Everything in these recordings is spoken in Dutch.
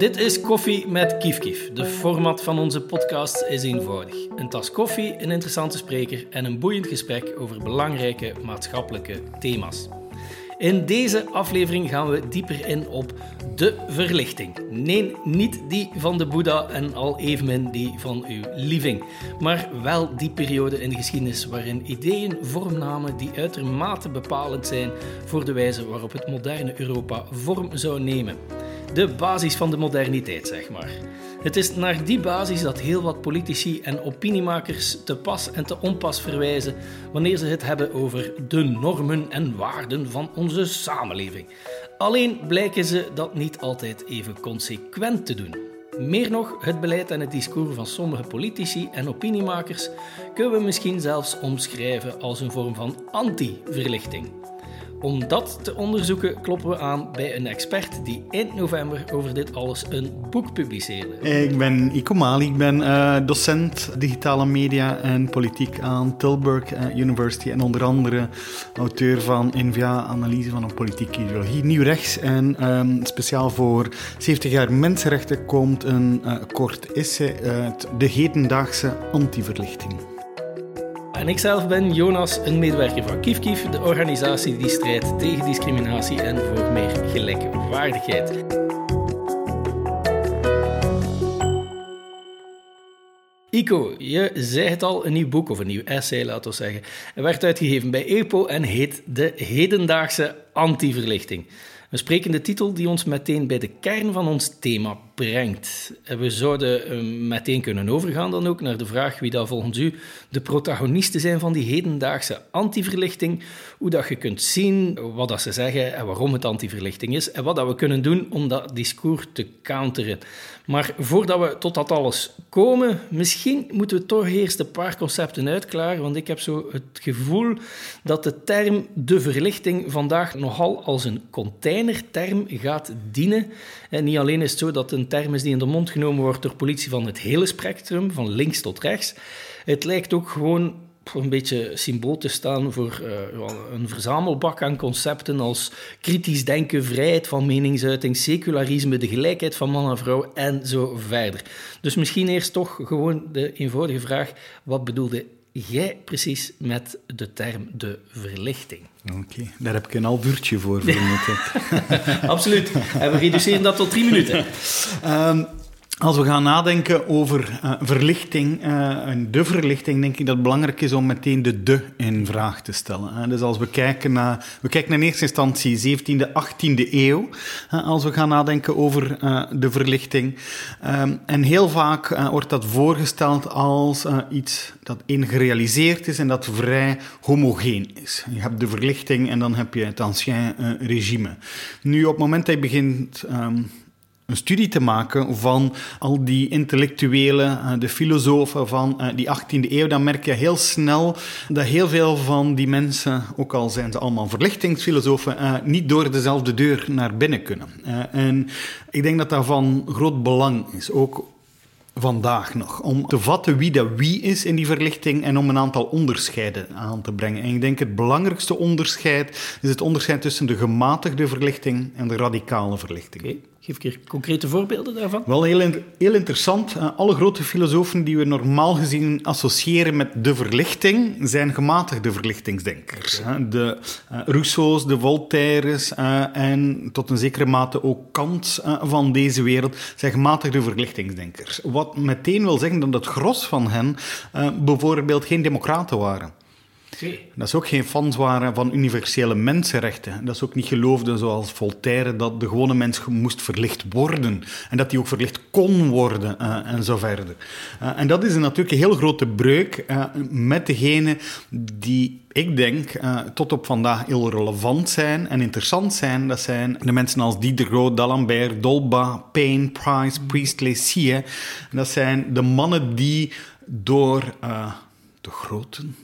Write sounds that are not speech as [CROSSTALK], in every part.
Dit is Koffie met Kief. De format van onze podcast is eenvoudig. Een tas koffie, een interessante spreker en een boeiend gesprek over belangrijke maatschappelijke thema's. In deze aflevering gaan we dieper in op de verlichting. Nee, niet die van de Boeddha en al evenmin die van uw lieving, maar wel die periode in de geschiedenis waarin ideeën vorm namen die uitermate bepalend zijn voor de wijze waarop het moderne Europa vorm zou nemen. De basis van de moderniteit, zeg maar. Het is naar die basis dat heel wat politici en opiniemakers te pas en te onpas verwijzen wanneer ze het hebben over de normen en waarden van onze samenleving. Alleen blijken ze dat niet altijd even consequent te doen. Meer nog, het beleid en het discours van sommige politici en opiniemakers kunnen we misschien zelfs omschrijven als een vorm van anti-verlichting. Om dat te onderzoeken kloppen we aan bij een expert die eind november over dit alles een boek publiceerde. Ik ben Iko Mali, ik ben uh, docent digitale media en politiek aan Tilburg uh, University en onder andere auteur van NVA Analyse van een politieke ideologie, nieuw rechts. En um, speciaal voor 70 jaar mensenrechten komt een uh, kort essay uit de hedendaagse antiverlichting. En ikzelf ben Jonas, een medewerker van Kief Kief, de organisatie die strijdt tegen discriminatie en voor meer gelijkwaardigheid. Ico, je zei het al, een nieuw boek of een nieuw essay, laten we zeggen, werd uitgegeven bij EPO en heet De Hedendaagse Antiverlichting. Een sprekende titel die ons meteen bij de kern van ons thema brengt. En we zouden eh, meteen kunnen overgaan dan ook naar de vraag wie dat volgens u de protagonisten zijn van die hedendaagse antiverlichting. Hoe dat je kunt zien wat dat ze zeggen en waarom het antiverlichting is. En wat dat we kunnen doen om dat discours te counteren. Maar voordat we tot dat alles komen, misschien moeten we toch eerst een paar concepten uitklaren. Want ik heb zo het gevoel dat de term de verlichting vandaag nogal als een containerterm gaat dienen. En niet alleen is het zo dat een term is die in de mond genomen wordt door politie van het hele spectrum, van links tot rechts. Het lijkt ook gewoon een beetje symbool te staan voor uh, een verzamelbak aan concepten als kritisch denken, vrijheid van meningsuiting, secularisme, de gelijkheid van man en vrouw en zo verder. Dus misschien eerst toch gewoon de eenvoudige vraag: wat bedoelde jij precies met de term de verlichting? Oké, daar heb ik een half uurtje voor, vermoed ik. [LAUGHS] Absoluut. En we reduceren dat tot drie minuten. Um, [LAUGHS] als we gaan nadenken over uh, verlichting, uh, de verlichting, denk ik dat het belangrijk is om meteen de de in vraag te stellen. Hè. Dus als we kijken naar, we kijken in eerste instantie 17e, 18e eeuw, als we gaan nadenken over uh, de verlichting. Um, en heel vaak wordt dat voorgesteld als iets dat ingerealiseerd is en dat vrij homogeen is. Je hebt de verlichting en dan heb je het ancien regime. Nu, op het moment dat je begint... Um, een studie te maken van al die intellectuelen, eh, de filosofen van eh, die 18e eeuw, dan merk je heel snel dat heel veel van die mensen, ook al zijn ze allemaal verlichtingsfilosofen, eh, niet door dezelfde deur naar binnen kunnen. En ik denk dat dat van groot belang is, ook vandaag nog. Om te vatten wie dat wie is in die verlichting en om een aantal onderscheiden aan te brengen. En ik denk het belangrijkste onderscheid is het onderscheid tussen de gematigde verlichting en de radicale verlichting. Geef ik hier concrete voorbeelden daarvan? Wel heel, heel interessant. Eh, alle grote filosofen die we normaal gezien associëren met de verlichting, zijn gematigde verlichtingsdenkers. De uh, Rousseau's, de Voltaires uh, en tot een zekere mate ook Kant van deze wereld zijn gematigde verlichtingsdenkers. Wat meteen wil zeggen dat het gros van hen bijvoorbeeld geen democraten waren. Dat is ook geen fans waren van universele mensenrechten. Dat is ook niet geloofde zoals Voltaire dat de gewone mens moest verlicht worden. En dat die ook verlicht kon worden uh, en zo verder. Uh, en dat is natuurlijk een heel grote breuk uh, met degene die ik denk, tot op vandaag heel relevant zijn en interessant zijn. Dat zijn de mensen als Diderot, D'Alembert, Dolba, Payne, Price, Priestley, Sie. Dat zijn de mannen die door uh, de groten,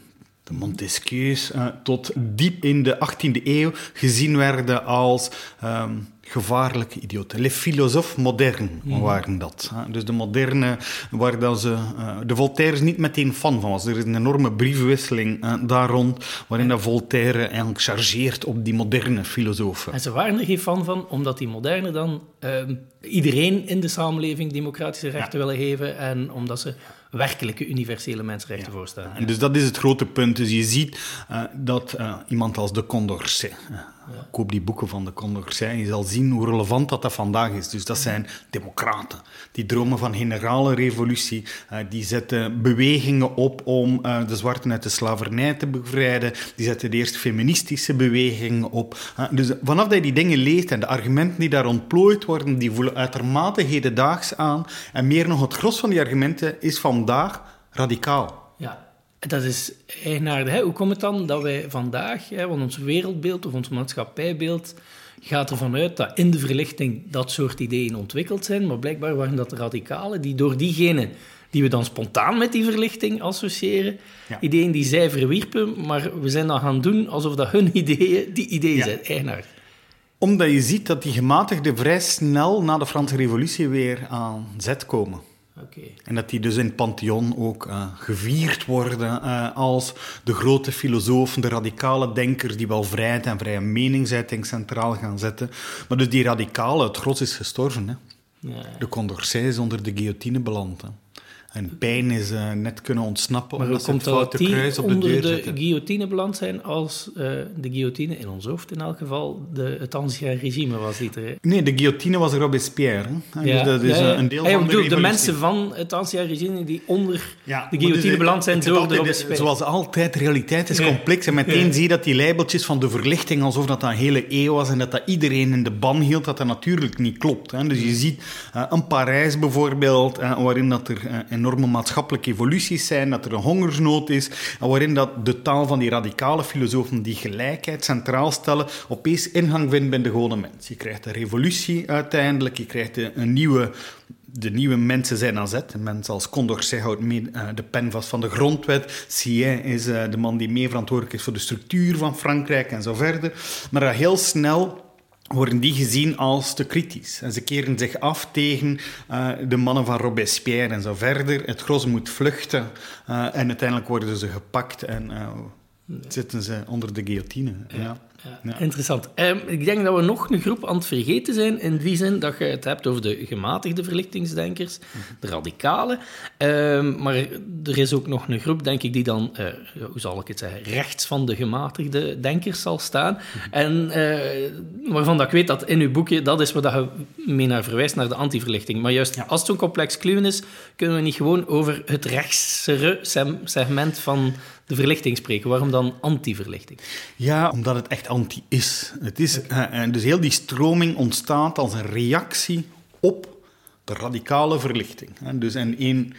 de Montesquieus, uh, tot diep in de 18e eeuw gezien werden als um, gevaarlijke idioten. Les philosophes modern waren dat. Dus de moderne, waar dat ze, uh, de Voltaire is niet meteen fan van was. Er is een enorme briefwisseling uh, daar rond, waarin dat Voltaire eigenlijk chargeert op die moderne filosofen. En ze waren er geen fan van, omdat die moderne dan uh, iedereen in de samenleving democratische rechten willen geven en omdat ze werkelijke universele mensenrechten ja. voorstaan. Dus dat is het grote punt. Dus je ziet uh, dat uh, iemand als de Condorcet, uh, ja. koop die boeken van de Condorcet en je zal zien hoe relevant dat, dat vandaag is. Dus dat zijn democraten. Die dromen van generale revolutie. die zetten bewegingen op om de zwarten uit de slavernij te bevrijden. Die zetten de eerste feministische bewegingen op. dus vanaf dat je die dingen leest en de argumenten die daar ontplooid worden, die voelen uitermate hedendaags aan. En meer nog, het gros van die argumenten is vandaag radicaal. Ja, dat is eigenaardig. Hè? Hoe komt het dan dat wij vandaag, hè, want ons wereldbeeld of ons maatschappijbeeld gaat ervan uit dat in de verlichting dat soort ideeën ontwikkeld zijn, maar blijkbaar waren dat radicalen die door diegenen die we dan spontaan met die verlichting associëren, ideeën die zij verwierpen, maar we zijn dan gaan doen alsof dat hun ideeën die ideeën zijn. Eigenaardig omdat je ziet dat die gematigden vrij snel na de Franse Revolutie weer aan zet komen. Okay. En dat die dus in het Pantheon ook uh, gevierd worden uh, als de grote filosofen, de radicale denkers die wel vrijheid en vrije meningsuiting centraal gaan zetten. Maar dus die radicale, het gros is gestorven. Hè? Ja. De Condorcet is onder de guillotine beland. Hè? En pijn is uh, net kunnen ontsnappen maar omdat ze het foute kruis op de deur onder de guillotine beland zijn als uh, de guillotine, in ons hoofd in elk geval, de, het ancien regime was die er. Nee, de guillotine was Robespierre. Hè? Ja. Dus dat is ja, ja. een deel van de, de mensen van het ancien regime die onder de guillotine dus, beland zijn door de Robespierre. Zoals altijd, realiteit is complex. En meteen zie je dat die labeltjes van de verlichting, alsof dat een hele eeuw was en dat dat iedereen in de ban hield, dat dat natuurlijk niet klopt. Hè? Dus je ziet uh, een Parijs bijvoorbeeld, waarin dat er enorme maatschappelijke evoluties zijn, dat er een hongersnood is, en waarin dat de taal van die radicale filosofen die gelijkheid centraal stellen, opeens ingang vindt bij de gewone mens. Je krijgt een revolutie uiteindelijk, je krijgt een nieuwe de nieuwe mensen zijn aan zet. Mensen als Condorcet houdt uh, de pen vast van de grondwet. Sien is uh, de man die mee verantwoordelijk is voor de structuur van Frankrijk en zo verder. Maar heel snel worden die gezien als te kritisch. En ze keren zich af tegen uh, de mannen van Robespierre en zo verder. Het gros moet vluchten uh, en uiteindelijk worden ze gepakt en uh, zitten ze onder de guillotine. Ja. Interessant. Um, ik denk dat we nog een groep aan het vergeten zijn, in die zin dat je het hebt over de gematigde verlichtingsdenkers, de radicalen. Um, maar er is ook nog een groep, denk ik, die dan, uh, hoe zal ik het zeggen, rechts van de gematigde denkers zal staan. En uh, waarvan dat ik weet dat in uw boekje, dat is waar je mee naar verwijst, naar de antiverlichting. Maar juist als het zo'n complex kluwen is, kunnen we niet gewoon over het rechtsere segment van de verlichting spreken. Waarom dan anti-verlichting? Ja, omdat het echt anti is. Het is uh, dus heel die stroming ontstaat als een reactie op de radicale verlichting. Dus en één...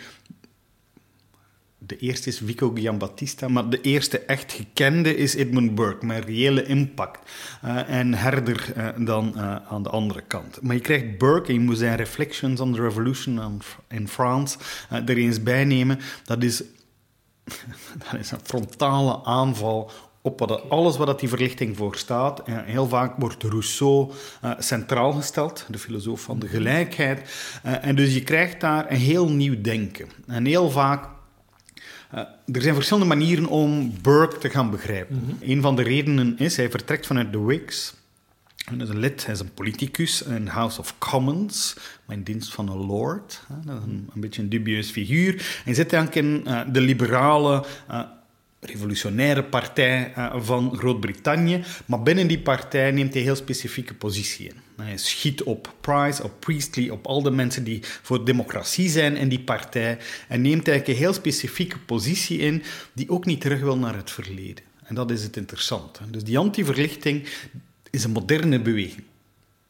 De eerste is Vico Giambattista, maar de eerste echt gekende is Edmund Burke, met reële impact. Uh, en herder dan aan de andere kant. Maar je krijgt Burke, en je moet zijn Reflections on the Revolution in France er eens bij nemen. Dat is [LAUGHS] dat is een frontale aanval op wat, alles wat die verlichting voor staat. En heel vaak wordt Rousseau uh, centraal gesteld, de filosoof van de gelijkheid. Uh, en dus je krijgt daar een heel nieuw denken. En heel vaak uh, er zijn verschillende manieren om Burke te gaan begrijpen. Mm -hmm. Een van de redenen is, hij vertrekt vanuit de Whigs. Hij is een lid, hij is een politicus in House of Commons, in dienst van een lord. Dat is een, een beetje een dubieus figuur. Hij zit eigenlijk in uh, de liberale, uh, revolutionaire partij uh, van Groot-Brittannië. Maar binnen die partij neemt hij heel specifieke positie in. Hij schiet op Price, op Priestley, op al de mensen die voor democratie zijn in die partij. En neemt eigenlijk een heel specifieke positie in, die ook niet terug wil naar het verleden. En dat is het interessante. Dus die anti-verlichting is een moderne beweging.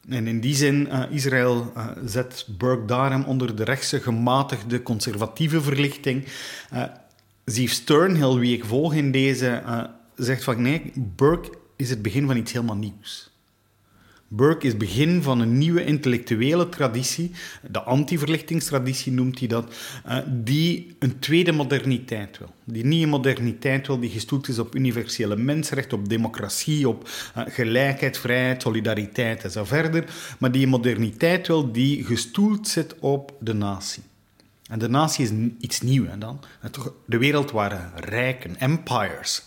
En in die zin, uh, Israël uh, zet Burke daarom onder de rechtse, gematigde, conservatieve verlichting. Uh, Steve Stern, heel wie ik volg in deze, zegt van nee, Burke is het begin van iets helemaal nieuws. Burke is begin van een nieuwe intellectuele traditie, de anti-verlichtingstraditie noemt hij dat, uh, die een tweede moderniteit wil. Die nieuwe moderniteit wil die gestoeld is op universele mensenrechten, op democratie, op uh, gelijkheid, vrijheid, solidariteit en zo verder. Maar die moderniteit wil die gestoeld zit op de natie. En de natie is iets nieuws. dan. De wereld waren rijken, empires.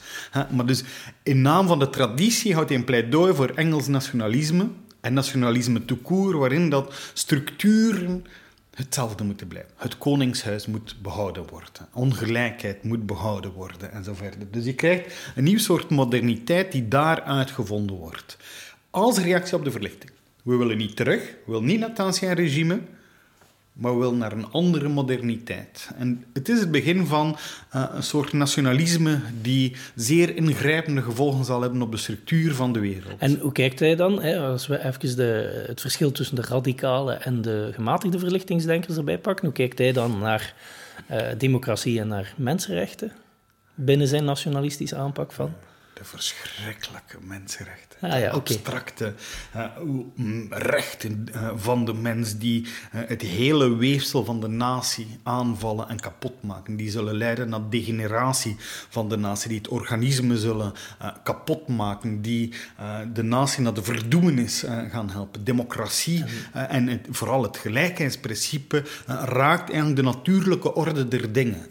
Maar dus in naam van de traditie houdt hij een pleidooi voor Engels nationalisme en nationalisme court, waarin dat structuren hetzelfde moeten blijven. Het koningshuis moet behouden worden, ongelijkheid moet behouden worden en zo verder. Dus je krijgt een nieuw soort moderniteit die daar uitgevonden wordt. Als reactie op de verlichting. We willen niet terug, we willen niet naar het ancien regime, maar wel naar een andere moderniteit. En het is het begin van uh, een soort nationalisme die zeer ingrijpende gevolgen zal hebben op de structuur van de wereld. En hoe kijkt hij dan, hè, als we even de, het verschil tussen de radicale en de gematigde verlichtingsdenkers erbij pakken, hoe kijkt hij dan naar uh, democratie en naar mensenrechten binnen zijn nationalistische aanpak van? De verschrikkelijke mensenrechten. Ah, ja, abstracte uh, rechten uh, van de mens die uh, het hele weefsel van de natie aanvallen en kapot maken. Die zullen leiden naar degeneratie van de natie, die het organisme zullen kapot maken, die de natie naar de verdoemenis gaan helpen. Democratie en het, vooral het gelijkheidsprincipe raakt eigenlijk de natuurlijke orde der dingen.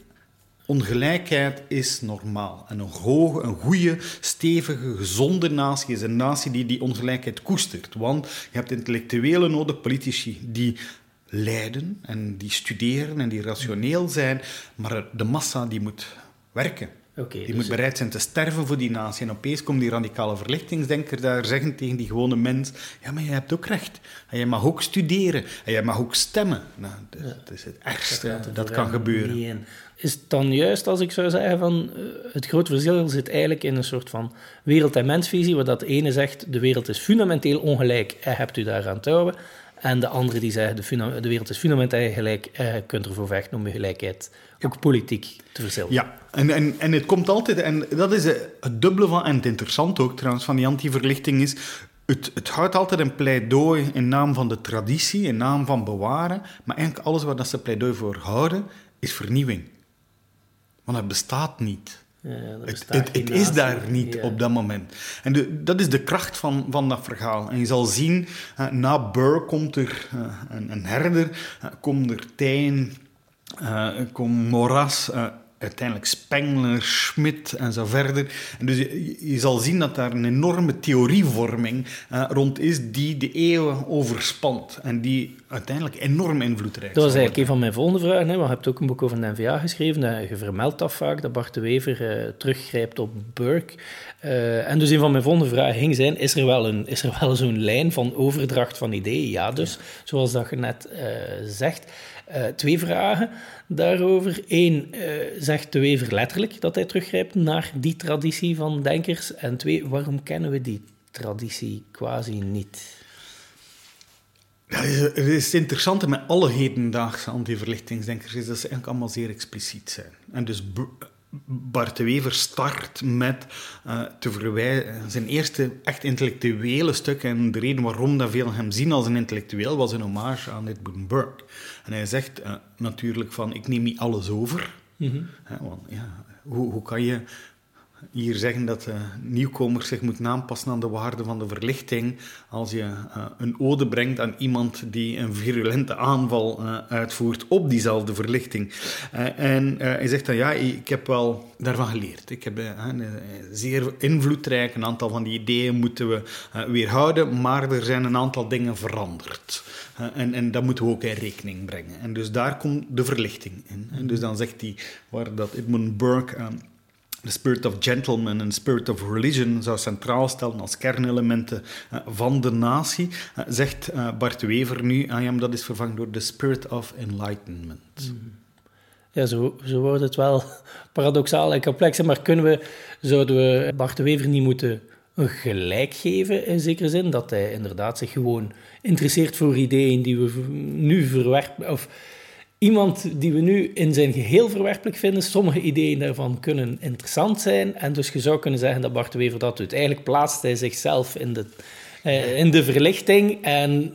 Ongelijkheid is normaal. En een hoge, een goede, stevige, gezonde natie is een natie die die ongelijkheid koestert. Want je hebt intellectuelen nodig, politici die leiden en die studeren en die rationeel zijn, maar de massa die moet werken. Okay, die dus moet bereid zijn te sterven voor die natie. En opeens komt die radicale verlichtingsdenker daar zeggen tegen die gewone mens: Ja, maar je hebt ook recht. En je mag ook studeren. En je mag ook stemmen. Nou, dat, ja. dat is het ergste dat, dat kan gebeuren. Is het dan juist als ik zou zeggen van uh, het grote verschil zit eigenlijk in een soort van wereld- en mensvisie, waar dat de ene zegt de wereld is fundamenteel ongelijk en hebt u daaraan te houden. En de andere die zeggen de, de wereld is fundamenteel gelijk en je kunt ervoor vechten om je gelijkheid ook politiek te verzilveren. Ja, en, en, en het komt altijd, en dat is het dubbele van, en het interessante ook trouwens van die antiverlichting is, het, het houdt altijd een pleidooi in naam van de traditie, in naam van bewaren, maar eigenlijk alles waar dat ze pleidooi voor houden, is vernieuwing. Het bestaat niet. Ja, het, het, het is daar niet ja. op dat moment. En de, dat is de kracht van, van dat verhaal. En je zal zien, uh, na Burr komt er uh, een, een, herder, uh, komt er Tijn, komt Moras, uiteindelijk Spengler, Schmidt en zo verder. En dus je, je, zal zien dat daar een enorme theorievorming rond is die de eeuwen overspant en die uiteindelijk enorm invloedrijk Dat was eigenlijk een van mijn volgende vragen. Hè. Want je hebt ook een boek over de NVA geschreven. Je vermeldt dat vaak, dat Bart de Wever uh, teruggrijpt op Burke. Uh, en dus een van mijn volgende vragen ging zijn, is er wel, een, is er wel zo'n lijn van overdracht van ideeën? Ja, dus, ja. zoals dat je net zegt. Uh, twee vragen daarover. Eén, zegt de Wever letterlijk dat hij teruggrijpt naar die traditie van denkers? En twee, waarom kennen we die traditie quasi niet? Ja, het is interessante met alle hedendaagse anti-verlichtingsdenkers is dat ze eigenlijk allemaal zeer expliciet zijn. En dus Bart de Wever start met uh, te verwijzen. Zijn eerste echt intellectuele stuk, en de reden waarom dat veel hem zien als een intellectueel, was een hommage aan Edmund Burke. En hij zegt uh, natuurlijk van, ik neem niet alles over. Mm -hmm. He, want, ja, hoe, hoe kan je hier zeggen dat uh, nieuwkomers zich moeten aanpassen aan de waarde van de verlichting als je uh, een ode brengt aan iemand die een virulente aanval uh, uitvoert op diezelfde verlichting. en hij zegt dan, ja, ik heb wel daarvan geleerd. Ik heb zeer invloedrijk, een aantal van die ideeën moeten we weerhouden, maar er zijn een aantal dingen veranderd. en, en dat moeten we ook in rekening brengen. En dus daar komt de verlichting in. Dus dan zegt hij, waar dat Edmund Burke de spirit of gentleman en spirit of religion zou centraal stellen als kernelementen uh, van de natie, uh, zegt uh, Bart Wever nu, ah dat is vervangen door de spirit of enlightenment. Mm. Ja, zo, zo wordt het wel [LAUGHS] paradoxaal en complex. Maar kunnen we, zouden we Bart Wever niet moeten gelijk geven in zekere zin? Dat hij inderdaad zich gewoon interesseert voor ideeën die we nu verwerpen... Of, iemand die we nu in zijn geheel verwerpelijk vinden. Sommige ideeën daarvan kunnen interessant zijn. En dus je zou kunnen zeggen dat Bart Wever dat doet. Plaatst hij zichzelf in de, eh, in de verlichting en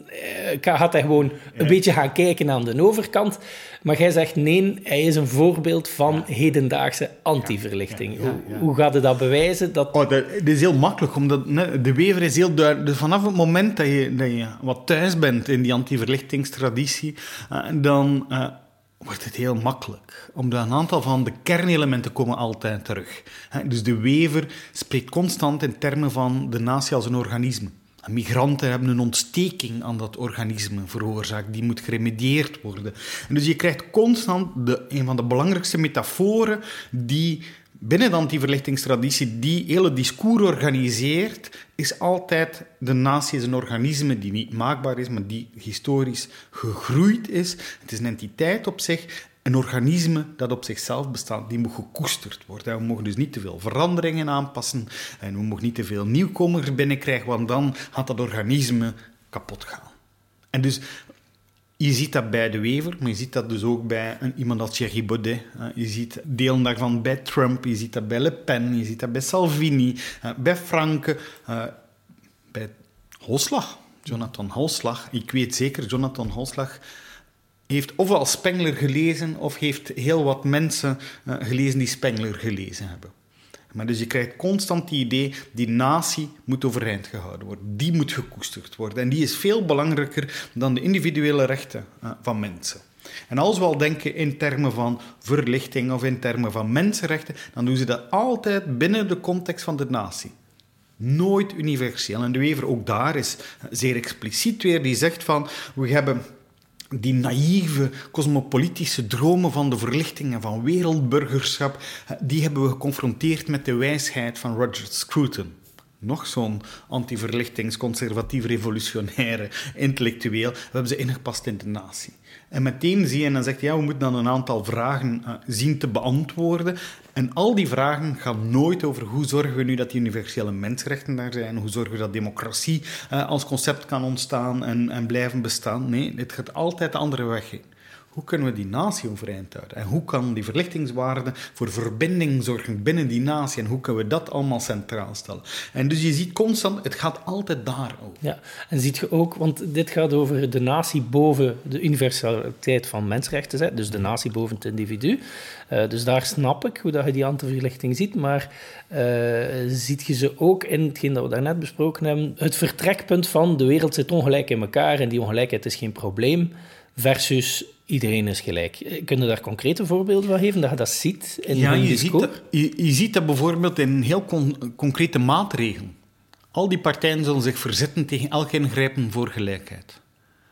uh, gaat hij gewoon een beetje gaan kijken aan de overkant. Maar jij zegt nee, hij is een voorbeeld van hedendaagse anti-verlichting. Hoe, hoe, gaat hij dat bewijzen? Dat... Oh, dat, is heel makkelijk, omdat de wever is heel duidelijk. Dus vanaf het moment dat je, dat je wat thuis bent in die anti-verlichtingstraditie, uh, dan wordt het heel makkelijk. Omdat een aantal van de kernelementen komen altijd terug. Dus de wever spreekt constant in termen van de natie als een organisme. Migranten hebben een ontsteking aan dat organisme veroorzaakt, die moet geremedieerd worden. En dus je krijgt constant de, een van de belangrijkste metaforen die binnen de antiverlichtingstraditie die hele discours organiseert, is altijd de natie is een organisme die niet maakbaar is, maar die historisch gegroeid is. Het is een entiteit op zich, een organisme dat op zichzelf bestaat, die moet gekoesterd worden. We mogen dus niet te veel veranderingen aanpassen en we mogen niet te veel nieuwkomers binnenkrijgen, want dan gaat dat organisme kapot gaan. En dus je ziet dat bij de Wever, maar je ziet dat dus ook bij een, iemand als Thierry Baudet. Je ziet delen daarvan bij Trump, je ziet dat bij Le Pen, je ziet dat bij Salvini, bij Franke, eh, bij Holslag. Jonathan Holslag. Ik weet zeker, Jonathan Holslag heeft ofwel Spengler gelezen of heeft heel wat mensen eh, gelezen die Spengler gelezen hebben. Maar dus je krijgt constant die idee, die natie moet overeind gehouden worden. Die moet gekoesterd worden. En die is veel belangrijker dan de individuele rechten uh, van mensen. En als we al denken in termen van verlichting of in termen van mensenrechten, dan doen ze dat altijd binnen de context van de natie. Nooit universeel. En de Wever ook daar is zeer expliciet weer, die zegt van, we hebben die naïeve cosmopolitische dromen van de verlichting en van wereldburgerschap, die hebben we geconfronteerd met de wijsheid van Roger Scruton. Nog zo'n anti-verlichtings, conservatief, revolutionaire intellectueel. We hebben ze ingepast in de natie. En meteen zie je en dan zegt ja, we moeten dan een aantal vragen uh, zien te beantwoorden. En al die vragen gaan nooit over hoe zorgen we nu dat die universele mensenrechten daar zijn, hoe zorgen we dat democratie uh, als concept kan ontstaan en, en blijven bestaan. Nee, het gaat altijd de andere weg. Hoe kunnen we die natie overeind houden? En hoe kan die verlichtingswaarde voor verbinding zorgen binnen die natie? En hoe kunnen we dat allemaal centraal stellen? En dus je ziet constant, het gaat altijd daarover. Ja, en ziet je ook, want dit gaat over de natie boven de universaliteit van mensenrechten, dus de natie boven het individu. Uh, dus daar snap ik hoe dat je die antiverlichting ziet, maar uh, ziet je ze ook in hetgeen dat we daarnet besproken hebben, het vertrekpunt van de wereld zit ongelijk in elkaar en die ongelijkheid is geen probleem, versus iedereen is gelijk. Eh, Kun je daar concrete voorbeelden van geven, dat je dat ziet in ja, je ziet dat, je, je, ziet dat bijvoorbeeld in heel concrete maatregelen. Al die partijen zullen zich verzetten tegen elk ingrijpen voor gelijkheid.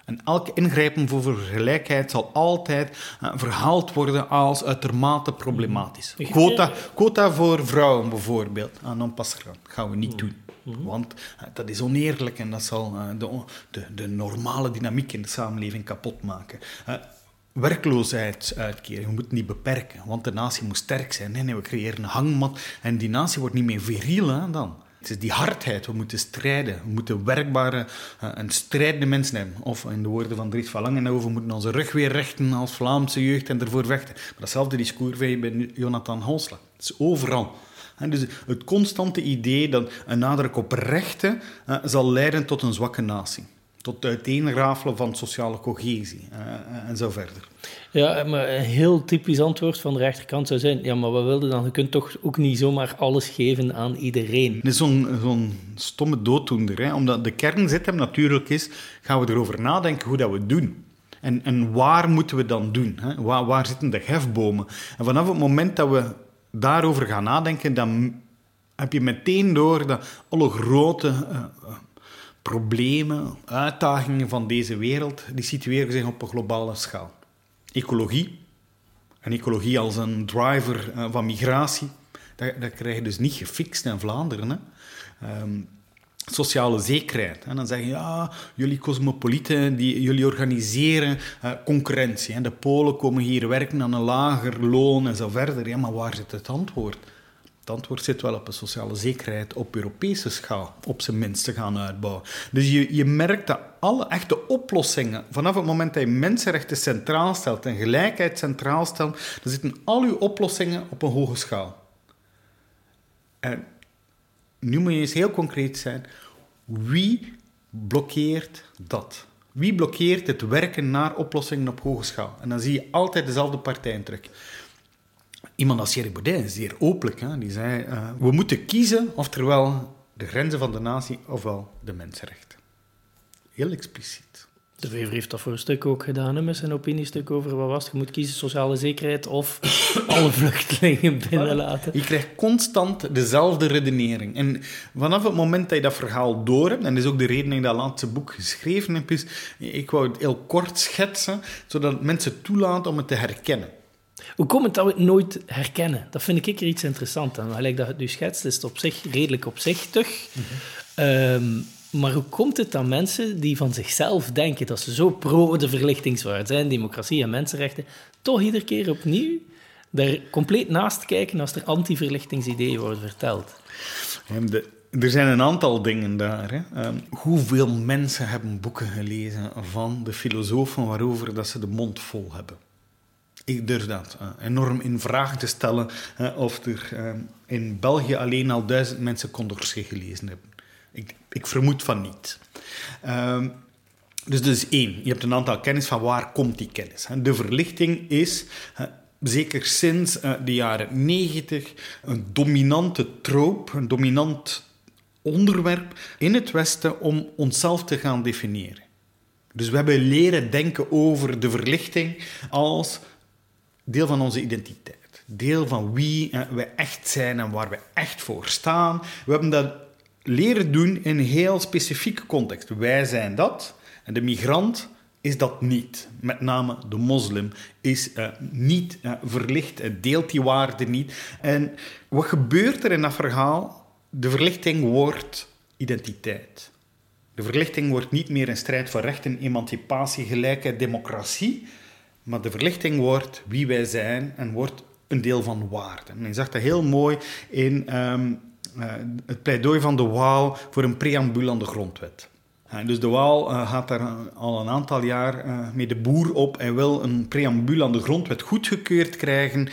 En elk ingrijpen voor gelijkheid zal altijd uh, verhaald worden als uitermate problematisch. Quota, quota voor vrouwen bijvoorbeeld, ah, non passerant, gaan we niet doen. Mhm. Want uh, dat is oneerlijk en dat zal uh, de, de, de, normale dynamiek in de samenleving kapot maken werkloosheidsuitkering. We moeten die beperken, want de natie moet sterk zijn. Nee, nee, we creëren een hangmat en die natie wordt niet meer viriel dan. Het is die hardheid, we moeten strijden. We moeten werkbare uh, en strijdende mensen hebben. Of in de woorden van Dries van Langenhoven, we moeten onze rug weer rechten als Vlaamse jeugd en ervoor vechten. Maar datzelfde discours vind je bij Jonathan Honsla. Het is overal. En dus het constante idee dat een nadruk op rechten uh, zal leiden tot een zwakke natie tot het uiteenrafelen van sociale cohesie uh, en zo verder. Ja, maar een heel typisch antwoord van de rechterkant zou zijn: ja, maar wat wilde dan? Je kunt toch ook niet zomaar alles geven aan iedereen. Het is zo'n zo'n stomme dooddoender, hè? omdat de kern zit hem natuurlijk is: gaan we erover nadenken hoe dat we het doen? En, en waar moeten we dan doen? Hè? Waar, waar zitten de hefbomen? En vanaf het moment dat we daarover gaan nadenken, dan heb je meteen door dat alle grote. Uh, problemen, uitdagingen van deze wereld, die situeren zich op een globale schaal. Ecologie, en ecologie als een driver eh, van migratie, dat, dat krijg je dus niet gefixt in Vlaanderen. Hè. Ehm, sociale zekerheid. En dan zeggen ja, jullie cosmopolieten, die, jullie organiseren uh, concurrentie. Hè. De Polen komen hier werken aan een lager loon en zo verder. Ja, maar waar zit het antwoord? Het antwoord zit wel op een sociale zekerheid op Europese schaal, op zijn minst te gaan uitbouwen. Dus je, je merkt dat alle echte oplossingen, vanaf het moment dat je mensenrechten centraal stelt en gelijkheid centraal stelt, dan zitten al uw oplossingen op een hoge schaal. En nu moet je eens heel concreet zijn. Wie blokkeert dat? Wie blokkeert het werken naar oplossingen op hoge schaal? En dan zie je altijd dezelfde partijen terug. Iemand als Thierry Baudet zeer openlijk. Hè? Die zei, uh, we moeten kiezen oftewel de grenzen van de natie ofwel de mensenrechten. Heel expliciet. De VVD heeft dat voor een stuk ook gedaan, hè, met zijn opiniestuk over wat was Je moet kiezen sociale zekerheid of [COUGHS] alle vluchtelingen binnenlaten. Je krijgt constant dezelfde redenering. En vanaf het moment dat je dat verhaal door hebt, en dat is ook de reden dat ik dat laatste boek geschreven heb, is, ik wou het heel kort schetsen, zodat mensen toelaten om het te herkennen. Hoe komt het dat we het nooit herkennen? Dat vind ik er iets interessant aan. Gelijk dat het nu schetst, is het op zich redelijk opzichtig. Mm maar hoe komt het dat mensen die van zichzelf denken dat ze zo pro de verlichtingswaard zijn, democratie en mensenrechten, toch iedere keer opnieuw daar compleet naast kijken als er anti-verlichtingsideeën worden verteld? Er zijn een aantal dingen daar. Hè. Um, hoeveel mensen hebben boeken gelezen van de filosofen waarover dat ze de mond vol hebben? Ik durf dat uh, enorm in vraag te stellen uh, of er uh, in België alleen al duizend mensen Condorcet gelezen hebben. Ik, ik vermoed van niet. Uh, dus dat is één. Je hebt een aantal kennis van waar komt die kennis. De verlichting is, zeker sinds uh, de jaren negentig, een dominante troop, een dominant onderwerp in het Westen om onszelf te gaan definiëren. Dus we hebben leren denken over de verlichting als deel van onze identiteit. Deel van wie we echt zijn en waar we echt voor staan. We hebben dat leren doen in een heel specifieke context. Wij zijn dat en de migrant is dat niet. Met name de moslim is uh, niet uh, verlicht, uh, deelt die waarde niet. En wat gebeurt er in dat verhaal? De verlichting wordt identiteit. De verlichting wordt niet meer een strijd voor rechten, emancipatie, gelijkheid, democratie. Maar de verlichting wordt wie wij zijn en wordt een deel van waarde. En je zag dat heel mooi in uh, het pleidooi van de Waal voor een preambule aan de grondwet. Uh, dus de Waal uh, gaat daar al een aantal jaar mee de boer op en wil een preambule aan de grondwet goedgekeurd krijgen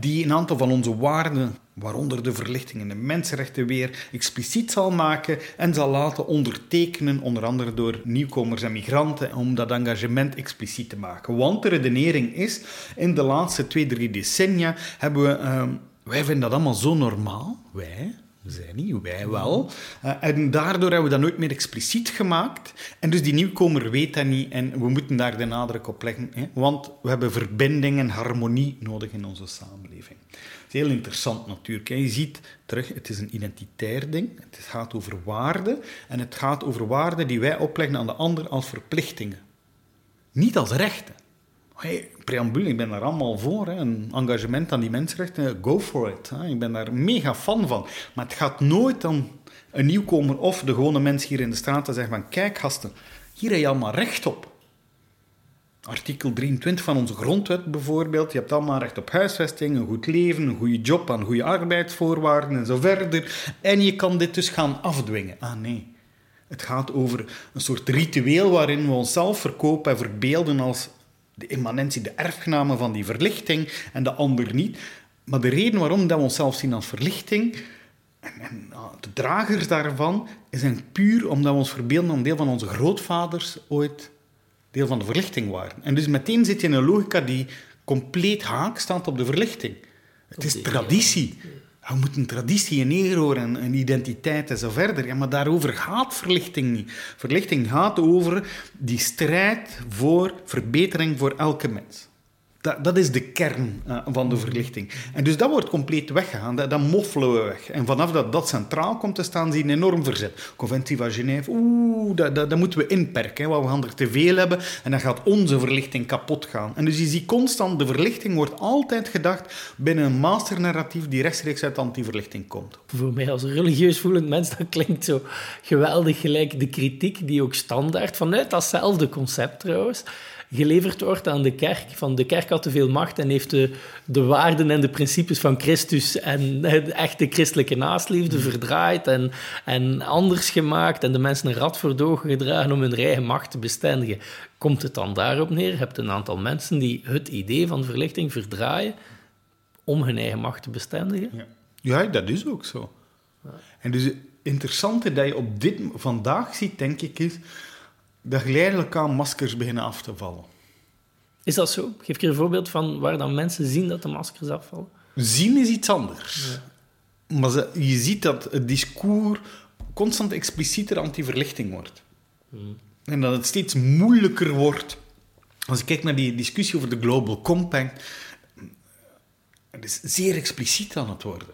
die een aantal van onze waarden, waaronder de verlichting en de mensenrechten weer, expliciet zal maken en zal laten ondertekenen, onder andere door nieuwkomers en migranten, om dat engagement expliciet te maken. Want de redenering is, in de laatste twee, drie decennia hebben we... wij vinden dat allemaal zo normaal, wij, zij niet, wij wel. Uh, en daardoor hebben we dat nooit meer expliciet gemaakt. En dus die nieuwkomer weet dat niet en we moeten daar de nadruk op leggen. Hè? Want we hebben verbinding en harmonie nodig in onze samenleving. Het is heel interessant natuurlijk. Je ziet terug, het is een identitair ding. Het gaat over waarden. En het gaat over waarden die wij opleggen aan de ander als verplichtingen. Niet als rechten. Hey, preambule, ik ben daar allemaal voor. Hè. Een engagement aan die mensenrechten, go for it. Hè. Ik ben daar mega fan van. Maar het gaat nooit om een nieuwkomer of de gewone mens hier in de straat te zeggen van kijk gasten, hier heb je allemaal recht op. Artikel 23 van onze grondwet bijvoorbeeld. Je hebt allemaal recht op huisvesting, een goed leven, een goede job, aan goede arbeidsvoorwaarden en zo verder. En je kan dit dus gaan afdwingen. Ah nee. Het gaat over een soort ritueel waarin we onszelf verkopen en verbeelden als de immanentie, de erfgename van die verlichting en de ander niet. Maar de reden waarom dat we onszelf zien als verlichting en, en de dragers daarvan, zijn puur omdat we ons verbeelden dat een deel van onze grootvaders ooit deel van de verlichting waren. En dus meteen zit je in een logica die compleet haak staat op de verlichting. Het is traditie we moeten traditie en eer en, en identiteit en zo verder. Ja, maar daarover gaat verlichting niet. Verlichting gaat over die strijd voor verbetering voor elke mens. Dat, dat is de kern uh, van de verlichting. En dus dat wordt compleet weggegaan, dat, dat moffelen we weg. En vanaf dat dat centraal komt te staan, zie je een enorm verzet. Conventie van Genève, oeh, dat, dat, dat moeten we inperken, want we gaan er te veel hebben en dan gaat onze verlichting kapot gaan. En dus je ziet constant, de verlichting wordt altijd gedacht binnen een masternarratief die rechtstreeks uit anti-verlichting komt. Voor mij als religieus voelend mens, dat klinkt zo geweldig gelijk de kritiek die ook standaard, vanuit datzelfde concept trouwens, geleverd wordt aan de kerk. Van de kerk had te veel macht en heeft de, de waarden en de principes van Christus en de echte christelijke naastliefde verdraaid en, en anders gemaakt en de mensen een rad voor de gedragen om hun eigen macht te bestendigen. Komt het dan daarop neer? Je hebt een aantal mensen die het idee van verlichting verdraaien om hun eigen macht te bestendigen? Ja, ja dat is ook zo. En dus interessante dat je op dit vandaag ziet, denk ik, is dat geleidelijk aan maskers beginnen af te vallen. Is dat zo? Geef je een voorbeeld van waar dan mensen zien dat de maskers afvallen? Zien is iets anders. Maar ze- je ziet dat het discours constant explicieter anti-verlichting wordt. En dat het steeds moeilijker wordt. Als ik kijk naar die discussie over de Global Compact, het is zeer expliciet aan het worden.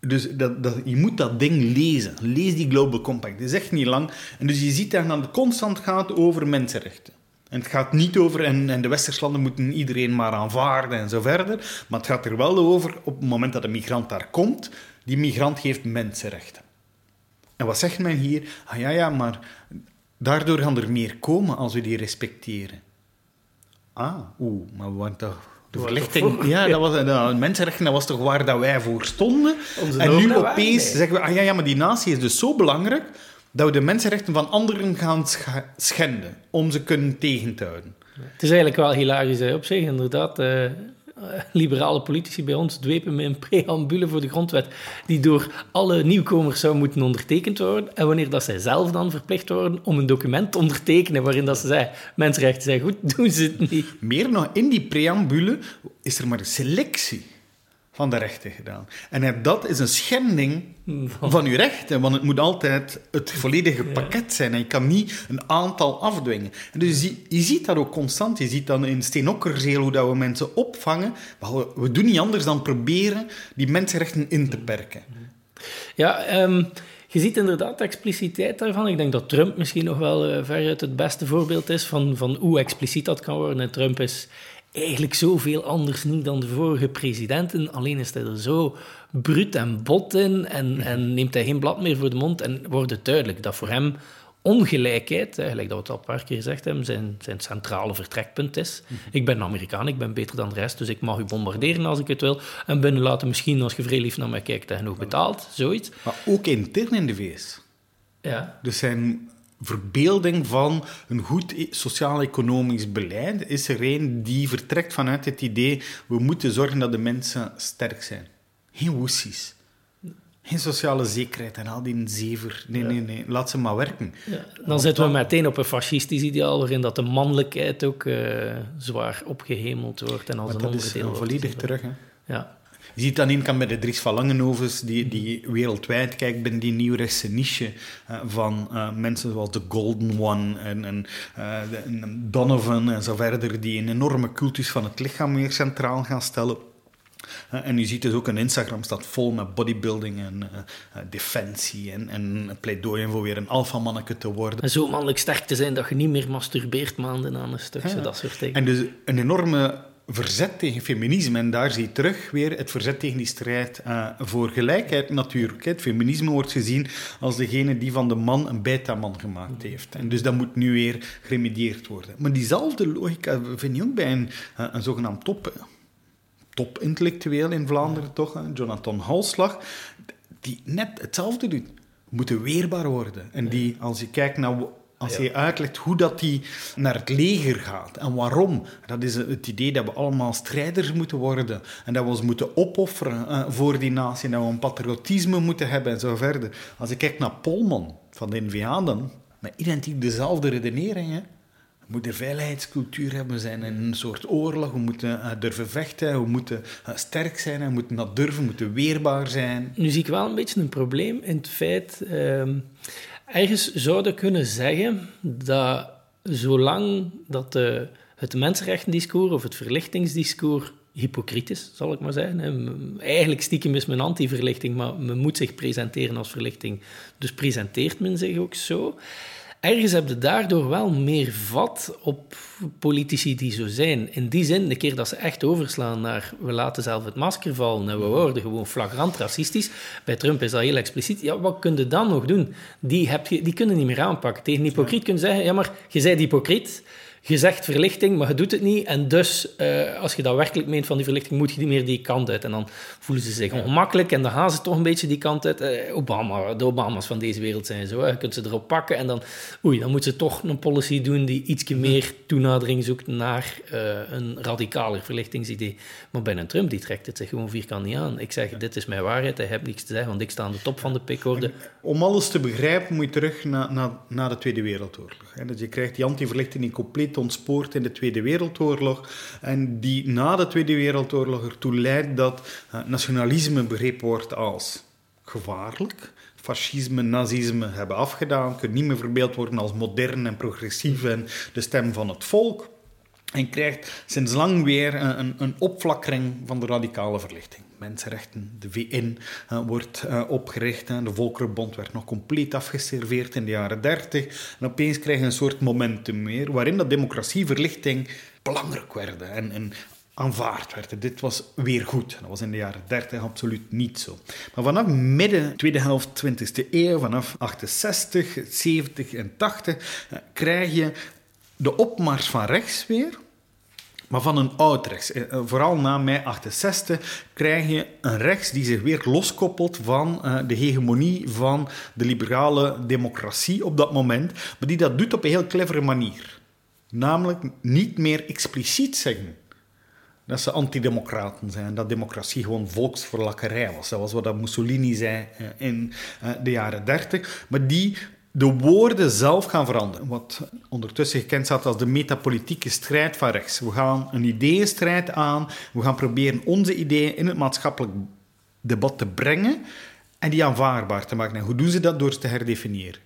Dus dat, dat, je moet dat ding lezen. Lees die Global Compact. Het is echt niet lang. En dus je ziet dat het constant gaat over mensenrechten. En het gaat niet over, en, de westerse landen moeten iedereen maar aanvaarden en zo verder. Maar het gaat er wel over, op het moment dat een migrant daar komt, die migrant heeft mensenrechten. En wat zegt men hier? Ah ja, ja, maar daardoor gaan er meer komen als we die respecteren. Ah, oeh, maar wat toch... De verlichting, ja, dat was, mensenrechten, dat was toch waar dat wij voor stonden. En nu opeens zeggen we, ah ja, ja, maar die natie is dus zo belangrijk dat we de mensenrechten van anderen gaan schenden om ze kunnen tegen te houden. Het is eigenlijk wel hilarisch hè, op zich, inderdaad. eh, liberale politici bij ons dwepen met een preambule voor de grondwet die door alle nieuwkomers zou moeten ondertekend worden. En wanneer dat zij zelf dan verplicht worden om een document te ondertekenen waarin dat ze zeggen, mensenrechten zijn goed, doen ze het niet. Meer nog, in die preambule is er maar een selectie van de rechten gedaan. En dat is een schending van uw rechten, want het moet altijd het volledige pakket zijn. En je kan niet een aantal afdwingen. En dus je, zie- je ziet dat ook constant. Je ziet dan in Steenokkerzeel hoe dat we mensen opvangen. Maar we, we doen niet anders dan proberen die mensenrechten in te perken. Ja, ehm, je ziet inderdaad de expliciteit daarvan. Ik denk dat Trump misschien nog wel eh, veruit het beste voorbeeld is van, van hoe expliciet dat kan worden. En Trump is eigenlijk zoveel anders niet dan de vorige presidenten. Alleen is hij er zo bruut en bot in en, en neemt hij geen blad meer voor de mond. En wordt het duidelijk dat voor hem ongelijkheid, eigenlijk dat we het al een paar keer gezegd hebben, zijn, zijn centrale vertrekpunt is. Ik ben Amerikaan, ik ben beter dan de rest, dus ik mag u bombarderen als ik het wil. En binnen laten misschien, als je vrij lief naar mij kijkt en genoeg betaalt, zoiets. Maar ook intern in de VS. Ja, Dus zijn verbeelding van een goed e- sociaal-economisch beleid is er een die vertrekt vanuit het idee we moeten zorgen dat de mensen sterk zijn. Geen woesies. Geen sociale zekerheid en al die zever. Nee, nee, nee. Laat ze maar werken. Ja, dan zitten we meteen op een fascistisch ideaal waarin dat de mannelijkheid ook eh, zwaar opgehemeld wordt en als Maar een dat is wordt volledig terug. Hè. Ja. Je ziet dan één kant bij de Dries van Langenhovens, die, die wereldwijd kijkt binnen die nieuwrechtse niche eh, van eh, mensen zoals de Golden One en, en, eh, de- en Donovan en zo verder, die een enorme cultus van het lichaam meer centraal gaan stellen. En u ziet dus ook een Instagram staat vol met bodybuilding en defensie en, en pleidooien voor weer een alfamanneke te worden. En zo mannelijk sterk te zijn dat je niet meer masturbeert maanden aan een stuk, zo dat soort dingen. En dus een enorme verzet tegen feminisme. En daar zie je terug weer het verzet tegen die strijd eh, voor gelijkheid natuurlijk. Het feminisme wordt gezien als degene die van de man een beta-man gemaakt heeft. En dus dat moet nu weer geremedieerd worden. Maar diezelfde logica vind je ook bij een, eh, een zogenaamd top, top-intellectueel in Vlaanderen, toch? Jonathan Halslag, die net hetzelfde doet. Moeten weerbaar worden. En die, als je kijkt naar als je uitlegt hoe dat die naar het leger gaat en waarom, dat is het idee dat we allemaal strijders moeten worden en dat we ons moeten opofferen eh, voor die natie en dat we een patriotisme moeten hebben en zo verder. Als je kijkt naar Polman van de NVA dan, met identiek dezelfde redenering, hè. We moeten veiligheidscultuur hebben, we zijn in een soort oorlog, we moeten eh, durven vechten, we moeten eh, sterk zijn, we moeten dat durven, we moeten weerbaar zijn. Nu zie ik wel een beetje een probleem in het feit... ehm, ergens zouden kunnen zeggen dat zolang dat de, het mensenrechtendiscours of het verlichtingsdiscours hypocriet is, zal ik maar zeggen. Eigenlijk stiekem is men anti-verlichting, maar men moet zich presenteren als verlichting. Dus presenteert men zich ook zo. Ergens heb je daardoor wel meer vat op politici die zo zijn. In die zin, de keer dat ze echt overslaan naar we laten zelf het masker vallen en we worden gewoon flagrant racistisch. Bij Trump is dat heel expliciet. Ja, wat kun je dan nog doen? Die, heb je, die kunnen niet meer aanpakken. Tegen een hypocriet kun je zeggen, ja maar, je bent hypocriet. Gezegd verlichting, maar je doet het niet. En dus, uh, als je dat werkelijk meent van die verlichting, moet je niet meer die kant uit. En dan voelen ze zich ongemakkelijk en dan gaan ze toch een beetje die kant uit. Uh, Obama, de Obama's van deze wereld zijn zo. Je kunt ze erop pakken en dan, oei, dan moeten ze toch een policy doen die ietsje meer toenadering zoekt naar uh, een radicaler verlichtingsidee. Maar bij een Trump, die trekt het zich gewoon vierkant niet aan. Ik zeg, dit is mijn waarheid, hij heeft niks te zeggen, want ik sta aan de top van de pikorde. Om alles te begrijpen, moet je terug naar, de Tweede Wereldoorlog. Dus je krijgt die antiverlichting die ontspoord in de Tweede Wereldoorlog en die na de Tweede Wereldoorlog ertoe leidt dat uh, nationalisme begrepen wordt als gevaarlijk. Fascisme, nazisme hebben afgedaan, kunnen niet meer verbeeld worden als modern en progressief en de stem van het volk. En krijgt sinds lang weer een, een opflakkering van de radicale verlichting mensenrechten. De VN uh, wordt uh, opgericht. de Volkerenbond werd nog compleet afgeserveerd in de jaren 30. En opeens krijg je een soort momentum meer, waarin dat democratieverlichting belangrijk werd en, en aanvaard werd. Dit was weer goed. Dat was in de jaren 30 absoluut niet zo. Maar vanaf midden tweede helft 20e eeuw, vanaf 68, 70 en 80, uh, krijg je de opmars van rechts weer maar van een oud rechts. Eh, eh, vooral na mei 68 krijg je een rechts die zich weer loskoppelt van eh, de hegemonie van de liberale democratie op dat moment, maar die dat doet op een heel clevere manier. Namelijk niet meer expliciet zeggen dat ze antidemocraten zijn, dat democratie gewoon volksverlakkerij was. Dat was wat Mussolini zei in de jaren 30, maar die de woorden zelf gaan veranderen. Wat ondertussen gekend staat als de metapolitieke strijd van rechts. We gaan een ideeënstrijd aan. We gaan proberen onze ideeën in het maatschappelijk debat te brengen en die aanvaardbaar te maken. En hoe doen ze dat? Door ze te herdefiniëren.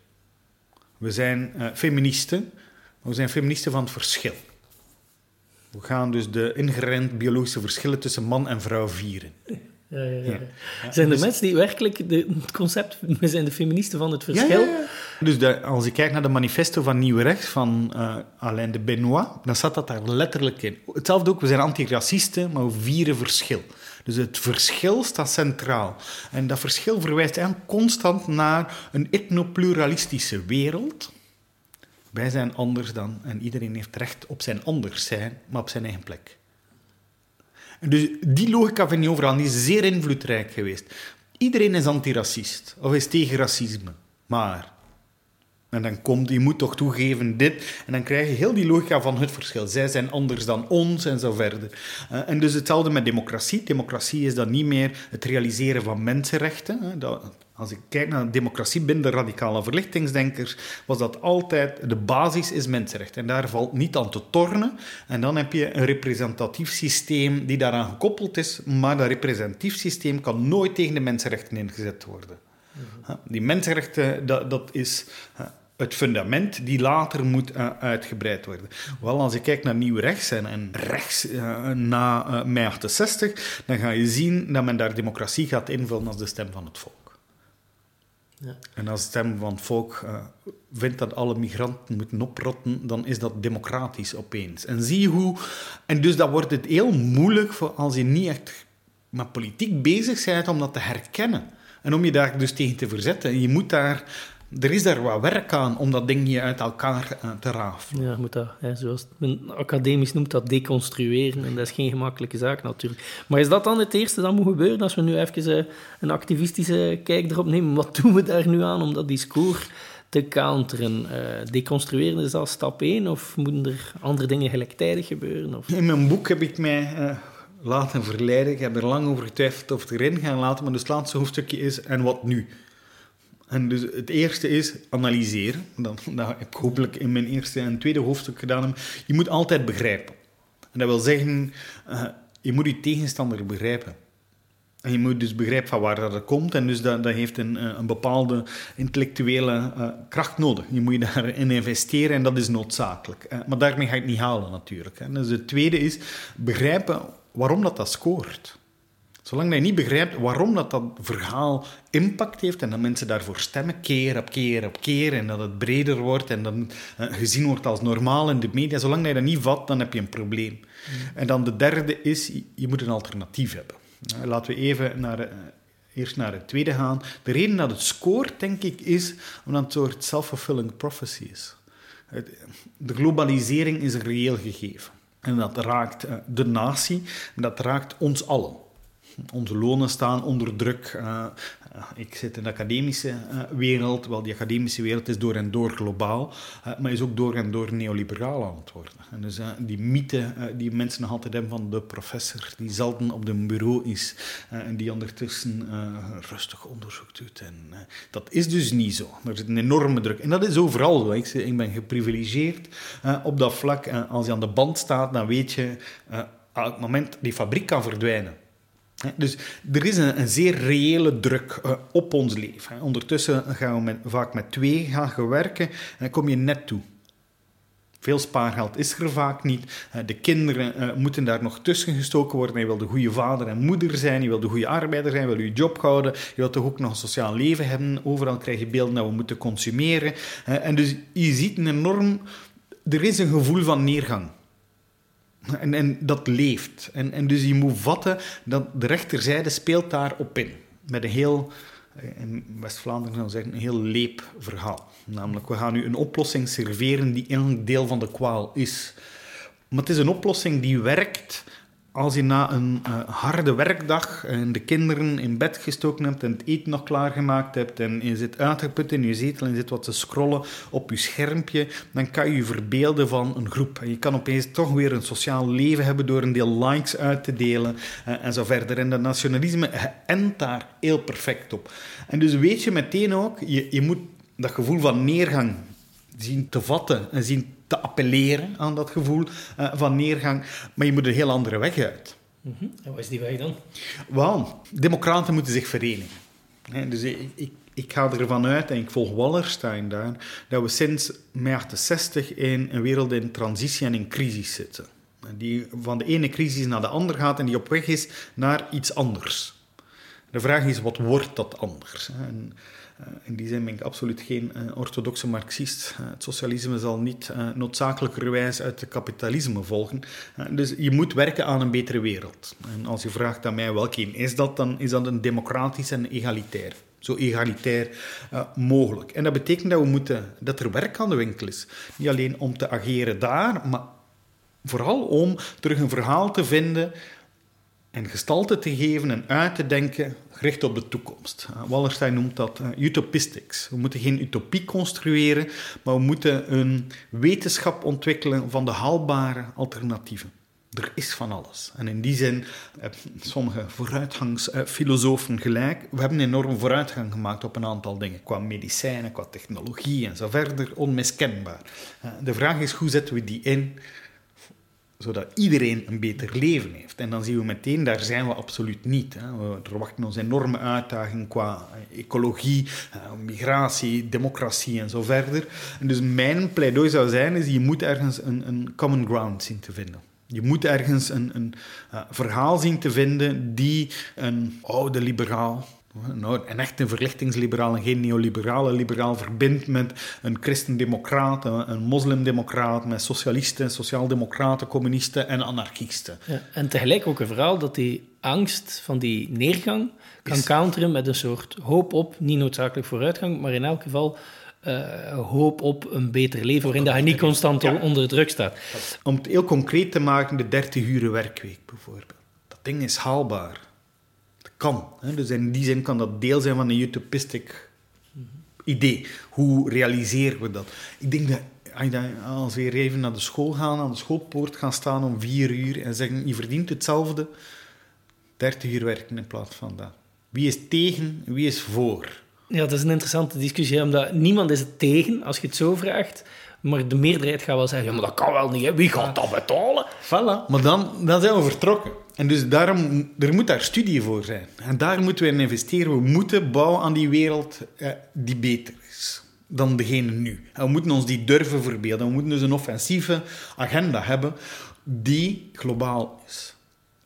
We zijn uh, feministen, we zijn feministen van het verschil. We gaan dus de ingerend biologische verschillen tussen man en vrouw vieren. Ja, ja, ja. Zijn er dus- mensen die werkelijk de, het concept, [LAUGHS] we zijn de feministen van het verschil? Dus de, als ik kijk naar de manifesto van Nieuw Rechts van uh, Alain de Benoit, dan staat dat daar letterlijk in. Hetzelfde ook, we zijn antiracisten, maar we vieren verschil. Dus het verschil staat centraal. En dat verschil verwijst eigenlijk constant naar een etnopluralistische wereld. Wij zijn anders dan, en iedereen heeft recht op zijn anders zijn, maar op zijn eigen plek. Dus die logica vind je overal, die is zeer invloedrijk geweest. Iedereen is antiracist of is tegen racisme. Maar en dan komt, je moet toch toegeven dit. En dan krijg je heel die logica van het verschil. Zij zijn anders dan ons en zo verder. Uh, en dus hetzelfde met democratie. Democratie is dan niet meer het realiseren van mensenrechten. Dat, als ik kijk naar democratie binnen de radicale verlichtingsdenkers, was dat altijd de basis is mensenrecht. En daar valt niet aan te tornen. En dan heb je een representatief systeem die daaraan gekoppeld is, maar dat representatief systeem kan nooit tegen de mensenrechten ingezet worden. Mhm. Die mensenrechten, dat, dat is het fundament die later moet uh, uitgebreid worden. Wel, als je kijkt naar nieuw rechts en, en rechts uh, na uh, mei 68, dan ga je zien dat men daar democratie gaat invullen als de stem van het volk. En als stem van het volk vindt dat alle migranten moeten oprotten, dan is dat democratisch opeens. En zie hoe... En dus dat wordt het heel moeilijk voor als je niet echt met politiek bezig bent om dat te herkennen. En om je daar dus tegen te verzetten. Je moet daar er is daar wat werk aan om dat ding uit elkaar uh, te rafelen. Ja, moet dat, hè, zoals men academisch noemt, dat deconstrueren. En dat is geen gemakkelijke zaak natuurlijk. Maar is dat dan het eerste dat moet gebeuren als we nu even uh, een activistische kijk erop nemen? Wat doen we daar nu aan om dat discours te counteren? Uh, deconstrueren is al stap 1 of moeten er andere dingen gelijktijdig gebeuren? Of? In mijn boek heb ik mij laten verleiden. Ik heb er lang over getwijfeld of het erin gaan laten, maar dus het laatste hoofdstukje is en wat nu? En dus het eerste is analyseren. Dat, dat heb ik hopelijk in mijn eerste en tweede hoofdstuk gedaan. Je moet altijd begrijpen. En dat wil zeggen, uh, je moet je tegenstander begrijpen. En je moet dus begrijpen van waar dat komt. En dus dat, dat heeft een, eh, een bepaalde intellectuele uh, kracht nodig. Je moet je daarin investeren en dat is noodzakelijk. Maar daarmee ga je het niet halen natuurlijk. Hè. Dus het tweede is begrijpen waarom dat, dat scoort. Zolang je niet begrijpt waarom dat, dat verhaal impact heeft en dat mensen daarvoor stemmen, keer op keer op keer, en dat het breder wordt en dat uh, gezien wordt als normaal in de media, zolang je dat niet vat, dan heb je een probleem. Mm. En dan de derde is, je moet een alternatief hebben. Uh, laten we even naar, uh, eerst naar het tweede gaan. De reden dat het scoort, denk ik, is omdat het een soort self-fulfilling prophecy is. de globalisering is een reëel gegeven. En dat raakt de natie, en dat raakt ons allen. Onze lonen staan onder druk. Uh, ik zit in de academische uh, wereld. Wel, die academische wereld is door en door globaal, maar is ook door en door neoliberaal aan het worden. En dus die mythe die mensen nog altijd hebben van de professor die zelden op een bureau is en die ondertussen rustig onderzoek doet. En, dat is dus niet zo. Er zit een enorme druk. En dat is overal zo. Ik, ik ben geprivilegeerd op dat vlak. als je aan de band staat, dan weet je, het moment die fabriek kan verdwijnen dus er is een, een zeer reële druk uh, op ons leven. Ondertussen gaan we vaak met twee gaan werken en kom je net toe. Veel spaargeld is er vaak niet. Uh, de kinderen uh, moeten daar nog tussen gestoken worden. Je wil de goede vader en moeder zijn, je wil de goede arbeider zijn, je wil je job houden, je wilt toch ook nog een sociaal leven hebben. Overal krijg je beelden dat we moeten consumeren. en dus je ziet een enorm... Er is een gevoel van neergang. En, en dat leeft. En, en dus je moet vatten dat de rechterzijde speelt daarop in. Met een heel, in West-Vlaanderen zou zeggen, een heel leep verhaal. Namelijk, we gaan nu een oplossing serveren die een deel van de kwaal is. Maar het is een oplossing die werkt als je na een uh, harde werkdag en de kinderen in bed gestoken hebt en het eten nog klaargemaakt hebt en je zit uitgeput in je zetel en je zit wat te scrollen op je schermpje, dan kan je je verbeelden van een groep. En je kan opeens toch weer een sociaal leven hebben door een deel likes uit te delen uh, en zo verder. En dat nationalisme endt daar heel perfect op. En dus weet je meteen ook, je, je moet dat gevoel van neergang zien te vatten en zien te appelleren aan dat gevoel uh, van neergang. Maar je moet een heel andere weg uit. Mm -hmm. En wat is die weg dan? Wel, democraten moeten zich verenigen. dus ik, ik, ik, ga ervan uit, en ik volg Wallerstein daar, dat we sinds mei 68 in een wereld in transitie en in crisis zitten. Die van de ene crisis naar de andere gaat en die op weg is naar iets anders. De vraag is, wat wordt dat anders? En eh, in die zin ben ik absoluut geen uh, orthodoxe marxist. Uh, het socialisme zal niet noodzakelijkerwijs uit het kapitalisme volgen. dus je moet werken aan een betere wereld. En als je vraagt aan mij welke is dat, dan is dat een democratisch en egalitair. Zo egalitair mogelijk. En dat betekent dat, we moeten, dat er werk aan de winkel is. Niet alleen om te ageren daar, maar vooral om terug een verhaal te vinden en gestalte te geven en uit te denken gericht op de toekomst. Uh, Wallerstein noemt dat uh, utopistics. We moeten geen utopie construeren, maar we moeten een wetenschap ontwikkelen van de haalbare alternatieven. Er is van alles. En in die zin hebben sommige vooruitgangsfilosofen gelijk. We hebben enorm vooruitgang gemaakt op een aantal dingen. Qua medicijnen, qua technologie en zo verder. Onmiskenbaar. Uh, de vraag is, hoe zetten we die in zodat iedereen een beter leven heeft. En dan zien we meteen, daar zijn we absoluut niet. Hè. We verwachten ons enorme uitdaging qua ecologie, eh, migratie, democratie en zo verder. En dus mijn pleidooi zou zijn, is je moet ergens een, een common ground zien te vinden. Je moet ergens een, een uh, verhaal zien te vinden die een oude liberaal, nou, een echte verlichtingsliberaal en geen neoliberale liberaal verbindt met een christendemocraat, een moslimdemocraat, met socialisten, sociaaldemocraten, communisten en anarchisten. Ja, en tegelijk ook een verhaal dat die angst van die neergang kan counteren met een soort hoop op, niet noodzakelijk vooruitgang, maar in elk geval uh, hoop op een beter leven, waarin dat je niet constant onder druk staat. Om het heel concreet te maken, de 30 uur werkweek bijvoorbeeld. Dat ding is haalbaar Dus in die zin kan dat deel zijn van een utopistic idee. Hoe realiseren we dat? Ik denk dat als we even naar de school gaan, aan de schoolpoort gaan staan om vier uur en zeggen, je verdient hetzelfde, 30 uur werken in plaats van dat. Wie is tegen, wie is voor? Ja, dat is een interessante discussie, omdat niemand is het tegen als je het zo vraagt. Maar de meerderheid gaat wel zeggen, ja, maar dat kan wel niet, hè. wie gaat dat betalen? Voilà, maar dan, dan zijn we vertrokken. En dus daarom, er moet daar studie voor zijn. En daar moeten we in investeren. We moeten bouwen aan die wereld eh, die beter is dan degene nu. En we moeten ons die durven verbeelden. We moeten dus een offensieve agenda hebben die globaal is.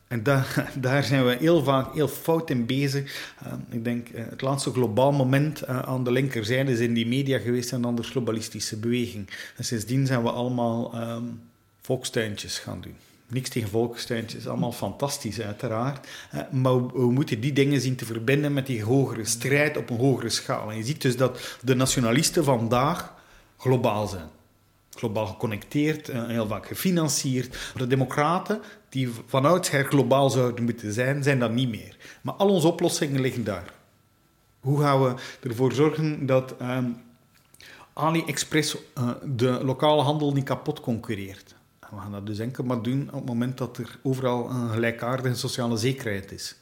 En [LAUGHS] daar, zijn we heel vaak heel fout in bezig. Uh, ik denk, uh, het laatste globaal moment uh, aan de linkerzijde is in die media geweest en dan de globalistische beweging. En sindsdien zijn we allemaal um, volkstuintjes gaan doen. Niks tegen volkstuintjes, allemaal fantastisch uiteraard. Maar we, moeten die dingen zien te verbinden met die hogere strijd op een hogere schaal. En je ziet dus dat de nationalisten vandaag globaal zijn. globaal geconnecteerd, heel vaak gefinancierd. De democraten, die van oudsher globaal zouden moeten zijn, zijn dat niet meer. Maar al onze oplossingen liggen daar. Hoe gaan we ervoor zorgen dat uh, AliExpress uh, de lokale handel niet kapot concurreert? we gaan dat dus enkel maar doen op het moment dat er overal een gelijkaardige sociale zekerheid is.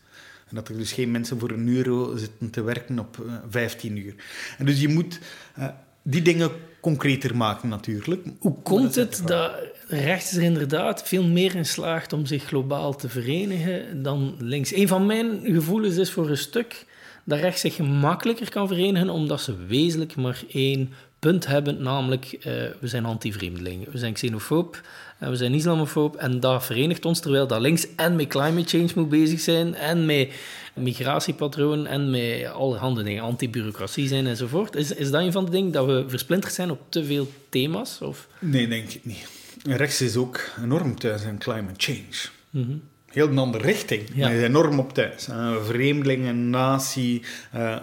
En dat er dus geen mensen voor een euro zitten te werken op 15 uur. En dus je moet die dingen concreter maken natuurlijk. Hoe komt het dat rechts er inderdaad veel meer in slaagt om zich globaal te verenigen dan links? Een van mijn gevoelens is voor een stuk dat rechts zich gemakkelijker kan verenigen omdat ze wezenlijk maar één punt hebben, namelijk uh, we zijn anti-vreemdelingen, we zijn xenofoob, en we zijn islamofoob en dat verenigt ons, terwijl dat links en met climate change moet bezig zijn en met migratiepatroon en met allerhande dingen, anti-bureaucratie zijn enzovoort. Is, is dat een van de dingen dat we versplinterd zijn op te veel thema's? Of? Nee, denk ik niet. Rechts is ook enorm thuis in climate change. Mm Heel een andere richting. Ja. is enorm op thuis. Uh, vreemdelingen, natie, uh,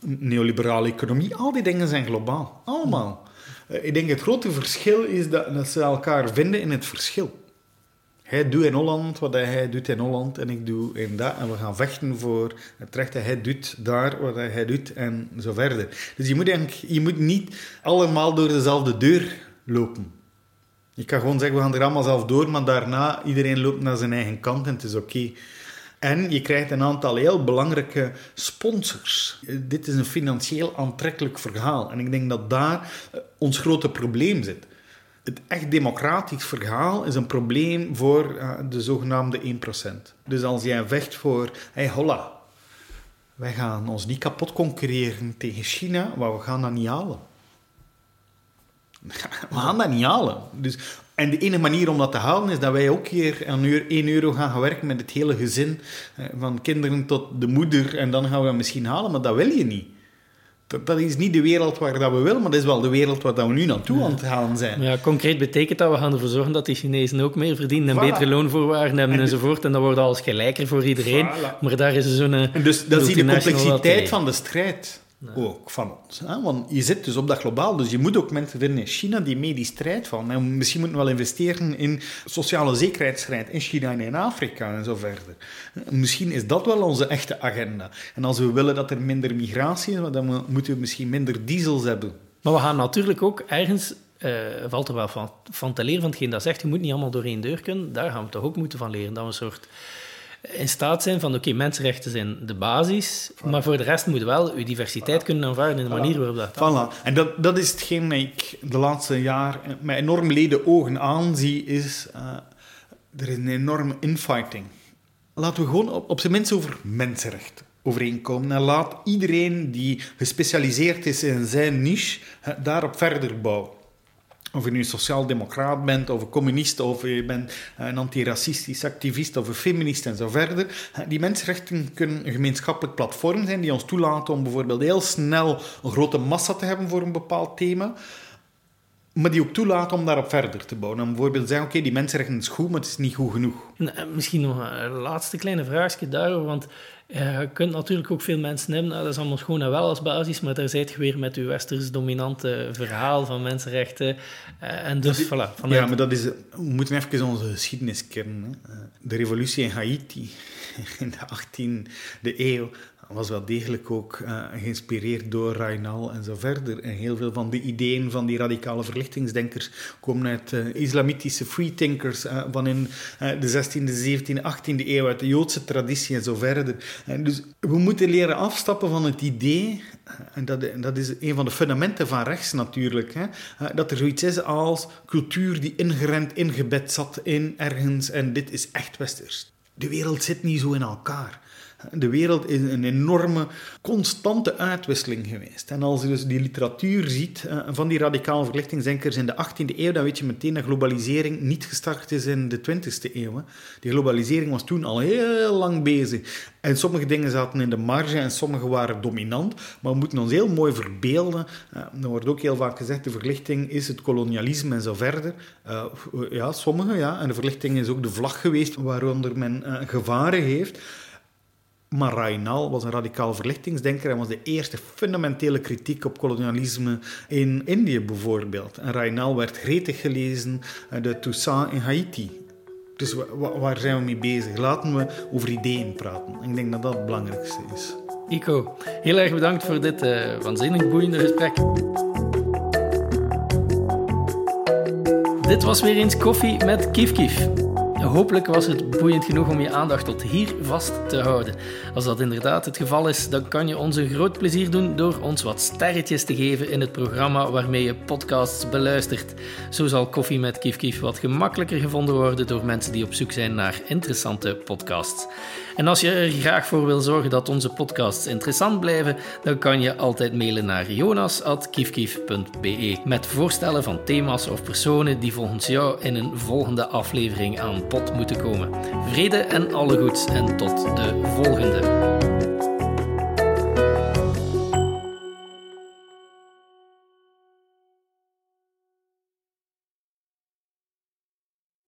neoliberale economie, al die dingen zijn globaal. Allemaal. Uh, ik denk het grote verschil is dat, dat ze elkaar vinden in het verschil. Hij doet in Holland wat hij doet in Holland en ik doe in dat. En we gaan vechten voor het recht dat hij doet daar wat hij doet en zo verder. Dus je moet, eigenlijk, je moet niet allemaal door dezelfde deur lopen. Je kan gewoon zeggen, we gaan er allemaal zelf door, maar daarna iedereen loopt naar zijn eigen kant en het is oké. En je krijgt een aantal heel belangrijke sponsors. Dit is een financieel aantrekkelijk verhaal. En ik denk dat daar ons grote probleem zit het echt democratisch verhaal is een probleem voor uh, de zogenaamde 1%. Dus als jij vecht voor, hey holla, wij gaan ons niet kapot concurreren tegen China, maar we gaan dat niet halen. [LAUGHS] We gaan dat niet halen. Dus, en de enige manier om dat te halen is dat wij ook hier een uur 1 euro gaan gaan werken met het hele gezin, eh, van kinderen tot de moeder, en dan gaan we dat misschien halen, maar dat wil je niet. Dat, is niet de wereld waar dat we willen, maar dat is wel de wereld waar dat we nu naartoe aan het gaan zijn. Ja, concreet betekent dat we gaan ervoor zorgen dat die Chinezen ook meer verdienen en betere loonvoorwaarden hebben en enzovoort. En dat wordt alles gelijker voor iedereen. Maar daar is zo'n... Dus dat je de complexiteit van de strijd ook van ons. Hè? Want je zit dus op dat globaal, dus je moet ook mensen vinden in China die mee die strijd van. En misschien moeten we wel investeren in sociale zekerheidsstrijd in China en in Afrika en zo verder. Misschien is dat wel onze echte agenda. En als we willen dat er minder migratie is, dan moeten we misschien minder diesels hebben. Maar we gaan natuurlijk ook ergens uh, valt er wel van, van te leren van hetgeen dat zegt, je moet niet allemaal door één deur kunnen. Daar gaan we toch ook moeten van leren. Dat we een soort in staat zijn van, oké, mensenrechten zijn de basis, maar voor de rest moet wel uw diversiteit kunnen aanvaarden in de manier waarop dat... Voilà. En dat, dat is hetgeen dat ik de laatste jaar met enorm leden ogen aanzie, is... Uh, er is een enorme infighting. Laten we gewoon op, op zijn minst over mensenrechten overeenkomen. En laat iedereen die gespecialiseerd is in zijn niche daarop verder bouwen. Of je nu sociaal-democraat bent, of een communist, of je bent een antiracistisch activist, of een feminist en zo verder. Die mensenrechten kunnen een gemeenschappelijk platform zijn die ons toelaten om bijvoorbeeld heel snel een grote massa te hebben voor een bepaald thema. Maar die ook toelaten om daarop verder te bouwen. En bijvoorbeeld zeggen, oké, die mensenrechten is goed, maar het is niet goed genoeg. misschien nog een laatste kleine vraagje daarover, want je kunt natuurlijk ook veel mensen hebben, nou, dat is allemaal gewoon en wel als basis, maar daar zijt je weer met uw westers dominante verhaal van mensenrechten. Eh, en dus, voilà. Ja, maar dat is... We moeten even onze geschiedenis kennen. Hè. De revolutie in Haiti [LAUGHS] in de 18e eeuw was wel degelijk ook uh, geïnspireerd door Rainal en zo verder. En heel veel van de ideeën van die radicale verlichtingsdenkers komen uit uh, islamitische freethinkers uh, van in de 16e, 17e, 18e eeuw, uit de Joodse traditie en zo verder. En dus we moeten leren afstappen van het idee, en dat, dat is een van de fundamenten van rechts natuurlijk, hè, dat er zoiets is als cultuur die ingerend, ingebed zat in ergens en dit is echt westers. De wereld zit niet zo in elkaar. De wereld is een enorme, constante uitwisseling geweest. En als je dus die literatuur ziet eh, van die radicale verlichtingsdenkers in de 18e eeuw, dan weet je meteen dat globalisering niet gestart is in de 20e eeuw. Die globalisering was toen al heel lang bezig. En sommige dingen zaten in de marge en sommige waren dominant. Maar we moeten ons heel mooi verbeelden. Uh, er wordt ook heel vaak gezegd, de verlichting is het kolonialisme en zo verder. Uh, ja, sommige, ja. En de verlichting is ook de vlag geweest waaronder men gevaren heeft. Maar Raynal was een radicaal verlichtingsdenker en was de eerste fundamentele kritiek op kolonialisme in Indië bijvoorbeeld. En Raynal werd gretig gelezen, eh, de Toussaint in Haiti. Dus waar zijn we mee bezig? Laten we over ideeën praten. Ik denk dat dat het belangrijkste is. Ico, heel erg bedankt voor dit uh, waanzinnig boeiende gesprek. Dit was weer eens koffie met Kief Kief. Hopelijk was het boeiend genoeg om je aandacht tot hier vast te houden. Als dat inderdaad het geval is, dan kan je ons een groot plezier doen door ons wat sterretjes te geven in het programma waarmee je podcasts beluistert. Zo zal Koffie met Kief Kief wat gemakkelijker gevonden worden door mensen die op zoek zijn naar interessante podcasts. En als je er graag voor wil zorgen dat onze podcasts interessant blijven, dan kan je altijd mailen naar jonas.kiefkief.be met voorstellen van thema's of personen die volgens jou in een volgende aflevering aan Pot moeten komen. Vrede en alle goeds en tot de volgende.